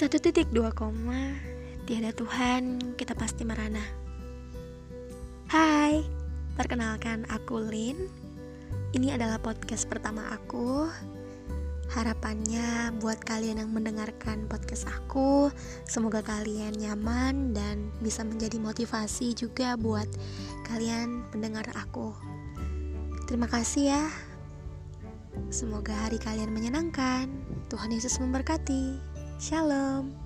Satu titik dua koma. Tiada Tuhan kita pasti merana. Hai Perkenalkan aku Lin. Ini adalah podcast pertama aku. Harapannya buat kalian yang mendengarkan podcast aku Semoga kalian nyaman dan bisa menjadi motivasi juga buat kalian pendengar aku. Terima kasih ya. Semoga hari kalian menyenangkan. Tuhan Yesus memberkati Shalom